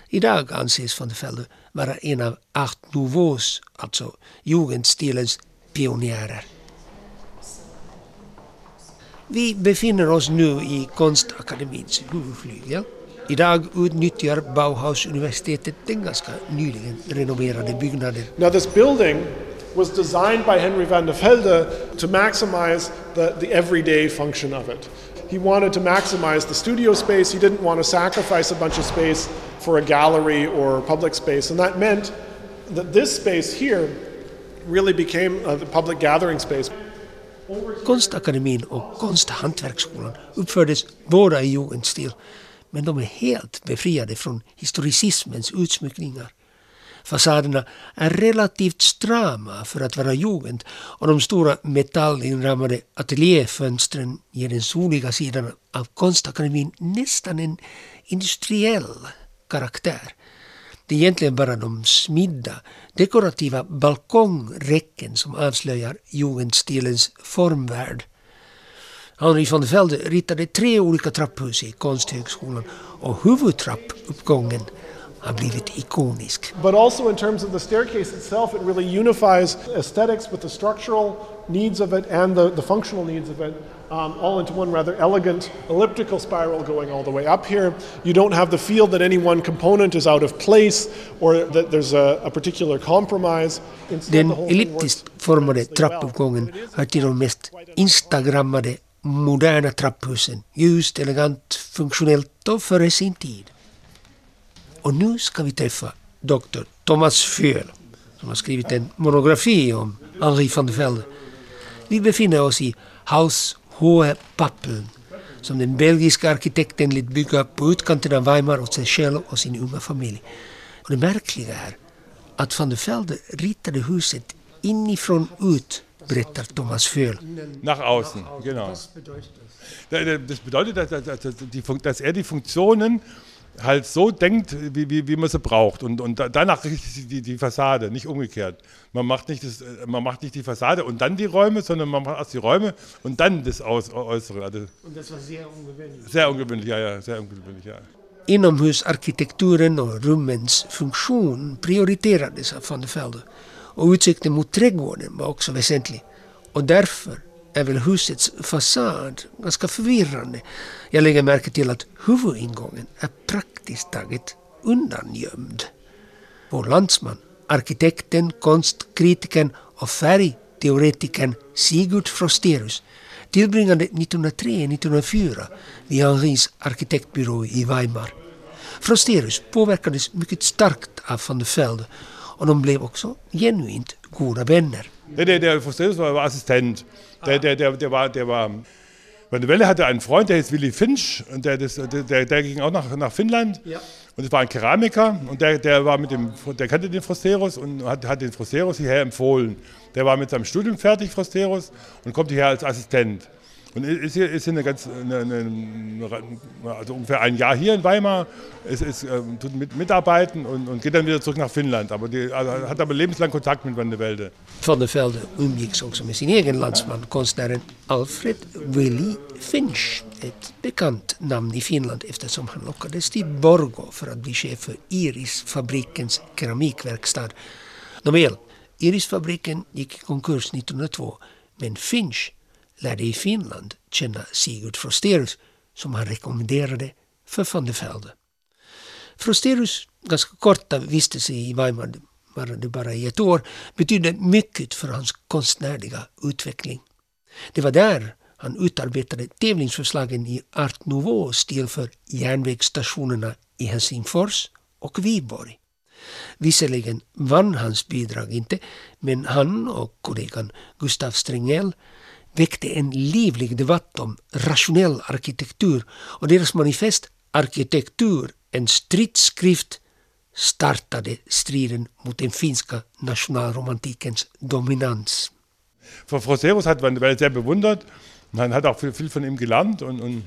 Idag anses van der Velde vara en av Art Nouveaus, alltså jugendstilens pionjärer. Vi befinner oss nu i Konstakademins huvudflygel. Idag utnyttjar Bauhaus-universitetet den ganska nyligen renoverade byggnaden. Now this building was designed by Henry van der Velde to maximize the, the everyday function of it. He wanted to maximize the studio space. He didn't want to sacrifice a bunch of space for a gallery or public space. And that meant that this space here really became a public gathering space. Konstakademin och Konsthantverksskolan uppfördes båda i jugendstil, men de är helt befriade från historicismens utsmyckningar. Fasaderna är relativt strama för att vara jugend och de stora metallinramade ateljéfönstren ger den soliga sidan av Konstakademin nästan en industriell karaktär. Det är egentligen bara de smidda, dekorativa balkongräcken som avslöjar jugendstilens formvärld. Henri von der ritade tre olika trapphus i Konsthögskolan och huvudtrappuppgången har blivit ikonisk. But also in terms of the staircase itself, it really unifies aesthetics with the structural needs of it and the, the functional needs of it. Um, all into one rather elegant elliptical spiral going all the way up here. You don't have the feel that any one component is out of place or that there's a, a particular compromise. Den the whole thing works elliptiskt formade trappuppgången hör till de mest instagrammade moderna trapphusen. Ljust, elegant, funktionellt och före sin tid. Och nu ska vi träffa Dr. Thomas Föhl som har skrivit en monografi om Henri van der Velde. Vi befinner oss i Haus Hohe Pappeln som den belgiska arkitekten lät bygga på utkanten av Weimar åt sig själv och sin unga familj. Och det märkliga är att van der Velde ritade huset inifrån ut, berättar Thomas Föhl. Nach außen, genau. Da- da- Das bedeutet, dass, dass, dass er die Funktionen halt so denkt, wie, wie, wie man sie braucht. Und, und da- danach richtet sich die, die Fassade, nicht umgekehrt. Man macht nicht, das, äh, man macht nicht die Fassade und dann die Räume, sondern man macht erst die Räume und dann das Aus, Äußere. Also Und das war sehr ungewöhnlich. sehr ungewöhnlich, ja, ja, sehr ungewöhnlich, ja. Inomhusarkitekturen och rummens funktion prioriterades av van der Velde och utsikten mot trädgården var också väsentlig. Och därför är väl husets fasad ganska förvirrande. Jag lägger märke till att huvudingången är praktiskt taget undangömd. Vår landsman, arkitekten, konstkritikern och färgteoretikern Sigurd Frosterus tillbringade 1903-1904 vid Henris arkitektbyrå i Weimar. Frosterus påverkades mycket starkt av van der Velde och de blev också genuint goda vänner. Der, der, der Frosterus war, war Assistent. Der, der, der, der, war, der war der Welle hatte einen Freund, der hieß Willy Finch, und der, das, der, der ging auch nach, nach Finnland. Ja. Und das war ein Keramiker und der, der war mit dem, der kannte den Frosterus und hat, hat den Frosterus hierher empfohlen. Der war mit seinem Studium fertig, Frosterus, und kommt hierher als Assistent. Und ist hier, ist hier eine ganz, eine, eine, also ungefähr ein Jahr hier in Weimar, ist, ist, ähm, tut mit, mitarbeiten und, und geht dann wieder zurück nach Finnland. Aber die, also, hat aber lebenslang Kontakt mit Van der Velde. Van der Velde umgicks också med sin egen landsman, konstnären Alfred Willy Finch. Ett bekant namn i Finland eftersom han lockades till Borgå för att bli chef för Irisfabrikens keramikverkstad. Nåväl, Irisfabriken gick i konkurs 1902, men Finch lärde i Finland känna Sigurd Frosterus som han rekommenderade för van der Velde. Frosterus ganska korta vistelse i Weimar, varade bara i ett år, betydde mycket för hans konstnärliga utveckling. Det var där han utarbetade tävlingsförslagen i Art Nouveau-stil för järnvägsstationerna i Helsingfors och Viborg. Visserligen vann hans bidrag inte, men han och kollegan Gustav Stringell väckte en livlig debatt om rationell arkitektur och deras manifest Arkitektur, en stridsskrift startade striden mot den finska nationalromantikens dominans. Frau Frosterus hat Velde sehr bewundert. Man hat auch viel, viel von ihm gelernt und, und,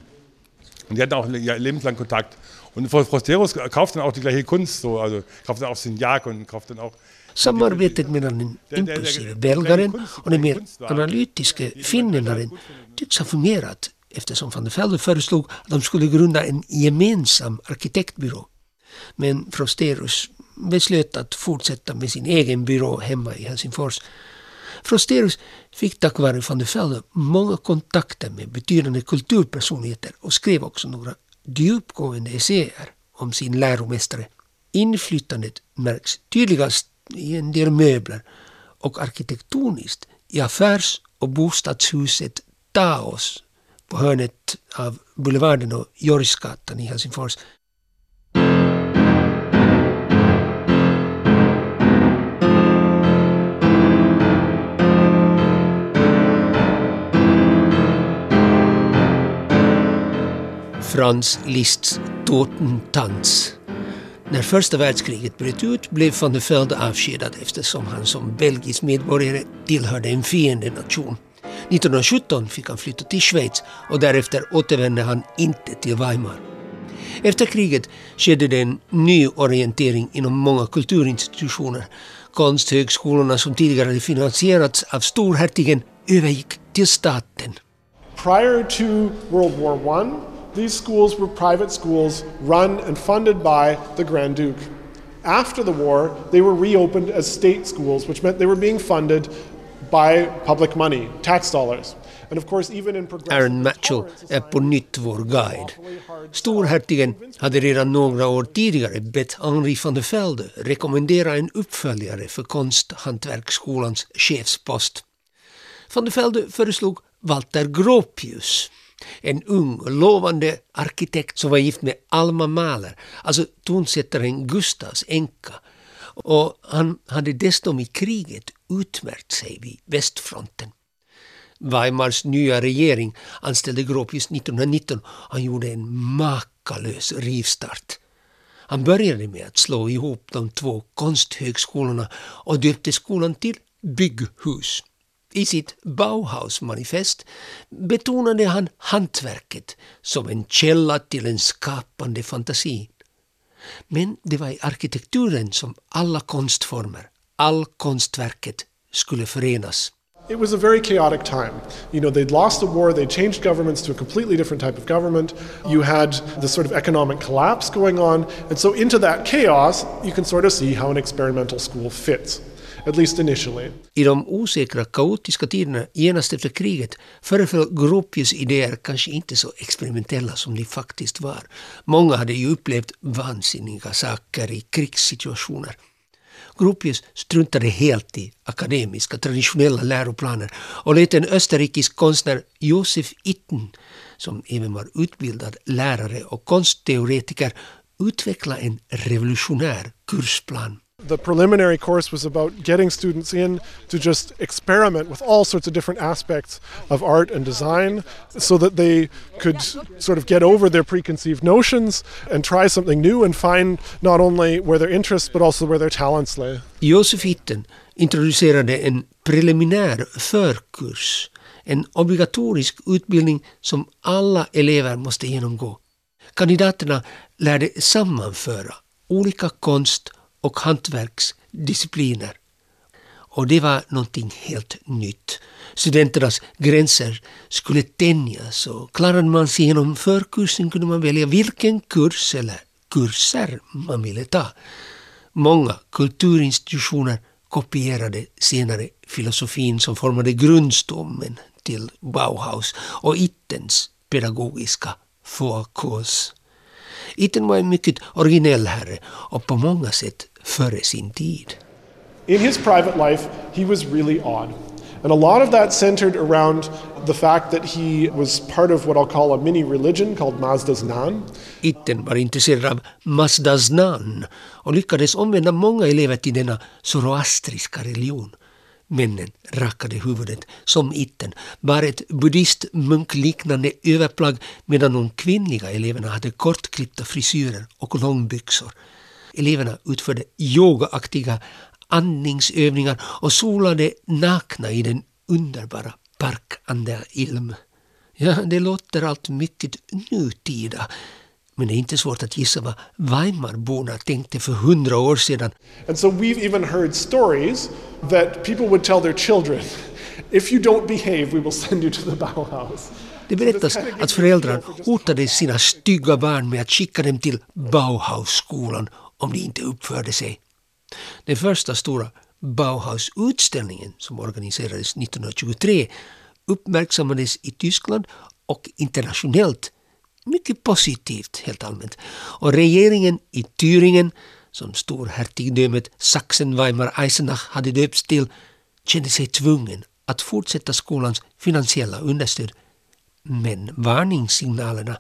und die hatten auch lebenslang Kontakt. Und Frau Frosterus kauft dann auch die gleiche Kunst, so, also kauft dann auch Signac und kauft dann auch Samarbetet mellan den impulsive belgaren och den mer analytiske finländaren tycks ha fungerat eftersom van der Velde föreslog att de skulle grunda en gemensam arkitektbyrå. Men Frosterus beslöt att fortsätta med sin egen byrå hemma i Helsingfors. Frosterus fick tack vare van der Velde många kontakter med betydande kulturpersonligheter och skrev också några djupgående essäer om sin läromästare. Inflytandet märks tydligast i en del möbler och arkitektoniskt i affärs och bostadshuset Taos på hörnet av Boulevarden och Jorgsgatan i Helsingfors. Franz Liszts Totentanz. När första världskriget bröt ut blev van der Velde avskedad eftersom han som belgisk medborgare tillhörde en fiendenation. 1917 fick han flytta till Schweiz och därefter återvände han inte till Weimar. Efter kriget skedde det en ny orientering inom många kulturinstitutioner. Konsthögskolorna som tidigare hade finansierats av storhertigen övergick till staten. Prior to World War I, these schools were private schools run and funded by the Grand Duke. After the war, they were reopened as state schools, which meant they were being funded by public money, tax dollars. And of course, even in Aaron Matchell är på nytt vår guide. Storhertigen hade redan några år tidigare bett Henri van der Velde rekommendera en uppföljare för Konsthantverksskolans chefspost. Van der Velde föreslog Walter Gropius, en ung lovande arkitekt som var gift med Alma Mahler, alltså tonsättaren Gustavs änka. Och han hade dessutom i kriget utmärkt sig vid västfronten. Weimars nya regering anställde Gropius 1919 han gjorde en makalös rivstart. Han började med att slå ihop de två konsthögskolorna och döpte skolan till Bygghus. I sitt Bauhaus-manifest betonade han hantverket som en källa till en skapande fantasi. Men det var i arkitekturen som alla konstformer, all konstverket skulle förenas. It was a very chaotic time. You know, they'd lost the war, they changed governments to a completely different type of government. You had this sort of economic collapse going on. And so, into that chaos, you can sort of see how an experimental school fits, at least initially. I de osäkra, kaotiska tiderna genast efter kriget föreföll Gropius idéer kanske inte så experimentella som de faktiskt var. Många hade ju upplevt vansinniga saker i krigssituationer. Gropius struntade helt i akademiska traditionella läroplaner och lät en österrikisk konstnär Josef Itten, som även var utbildad lärare och konstteoretiker, utveckla en revolutionär kursplan. The preliminary course was about getting students in to just experiment with all sorts of different aspects of art and design so that they could sort of get over their preconceived notions and try something new and find not only where their interests but also where their talents lay. Josef Itten introducerade en preliminär förkurs, en obligatorisk utbildning som alla elever måste genomgå. Kandidaterna lärde sammanföra olika konst och hantverksdiscipliner. Och det var någonting helt nytt. Studenternas gränser skulle tänjas och klarade man sig genom förkursen kunde man välja vilken kurs eller kurser man ville ta. Många kulturinstitutioner kopierade senare filosofin som formade grundstommen till Bauhaus och Ittens pedagogiska fokus. Itten var en mycket originell herre och på många sätt före sin tid. In his private life, he was really odd. And a lot of that centered around the fact that he was part of what I'll call a mini religion called Mazda's Nan. Itten var intresserad av Mazdas namn och lyckades omvända många elever till denna zoroastriska religion. Männen rakade huvudet som itten, bar ett buddhistmunkliknande överplagg medan de kvinnliga eleverna hade kortklippta frisyrer och långbyxor. Eleverna utförde yogaaktiga andningsövningar och solade nakna i den underbara Park an der Ilm. Ja, det låter allt mycket nutida. Men det är inte svårt att gissa vad Weimarborna tänkte för hundra år sedan. And so we've even heard stories that people would tell their children, if you don't behave we will send you to the Bauhaus. Det berättas att föräldrar hotade sina stygga barn med att skicka dem till Bauhausskolan om de inte uppförde sig. Den första stora Bauhaus-utställningen som organiserades 1923 uppmärksammades i Tyskland och internationellt mycket positivt helt allmänt. Och regeringen i Thüringen, som storhertigdömet Sachsen-Weimar-Eisenach hade döpts till, kände sig tvungen att fortsätta skolans finansiella understöd. Men varningssignalerna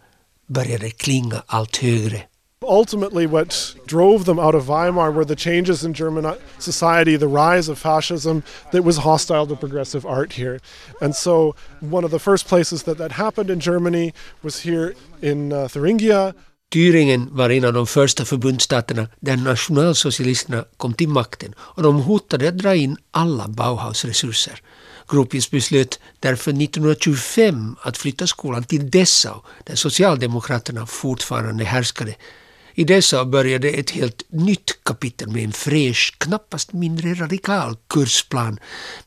började klinga allt högre. Ultimately, what drove them out of Weimar were the changes in German society, the rise of fascism that was hostile to progressive art here. And so, one of the first places that that happened in Germany was here in uh, Thuringia. Thüringen var en av de första förbundsstaterna där nationalsocialisterna kom till makten och de hotade att dra in alla Bauhaus-resurser. Gropius beslöt därför 1925 att flytta skolan till Dessau där Socialdemokraterna fortfarande härskade. I Dessau började ett helt nytt kapitel med en fräsch, knappast mindre radikal kursplan.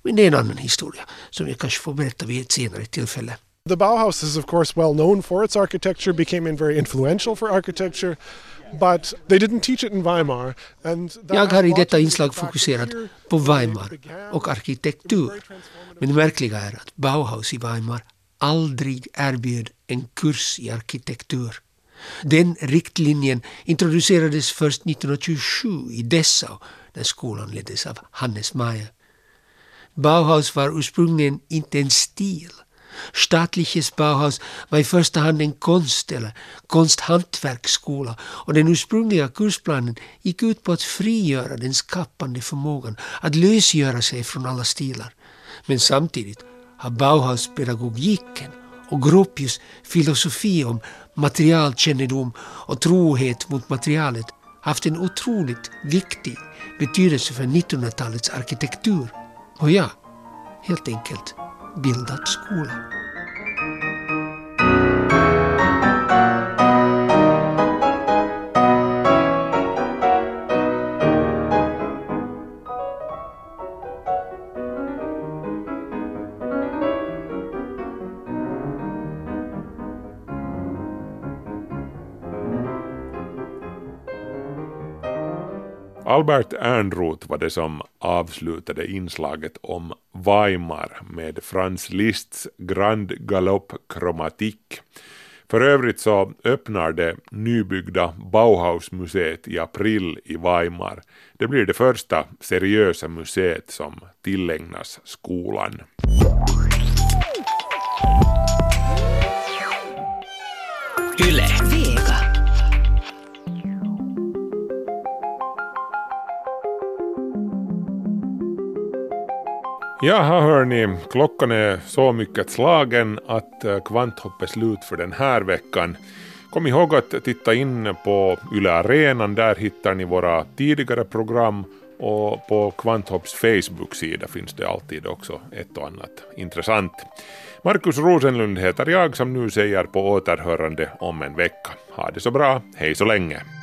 Men det är en annan historia som jag kanske får berätta vid ett senare tillfälle. The Bauhaus is, of course, well known for its architecture, became very influential for architecture, but they didn't teach it in Weimar. And Jag har i detta inslag fokuserat på Weimar och arkitektur. Men det märkliga är att Bauhaus i Weimar aldrig erbjöd en kurs i arkitektur. Den riktlinjen introducerades först 1927 i Dessau där skolan leddes av Hannes Meyer. Bauhaus var ursprungligen inte en stil. Staatliches Bauhaus var i första hand en konst eller konsthantverksskola och den ursprungliga kursplanen gick ut på att frigöra den skapande förmågan, att lösgöra sig från alla stilar. Men samtidigt har Bauhauspedagogiken och Gropius filosofi om materialkännedom och trohet mot materialet haft en otroligt viktig betydelse för 1900-talets arkitektur. Och ja, helt enkelt bildat skola. Albert Ernroth var det som avslutade inslaget om Weimar med Franz Liszts Grand Galopp Kromatik. För övrigt så öppnar det nybyggda Bauhausmuseet i april i Weimar. Det blir det första seriösa museet som tillägnas skolan. Jaha hörni, klockan är så mycket slagen att eh, Kvanthopp är slut för den här veckan. Kom ihåg att titta in på Yle Arenan, där hittar ni våra tidigare program och på Kvanthopps Facebook-sida finns det alltid också ett och annat intressant. Markus Rosenlund heter jag som nu säger på återhörande om en vecka. Ha det så bra, hej så länge!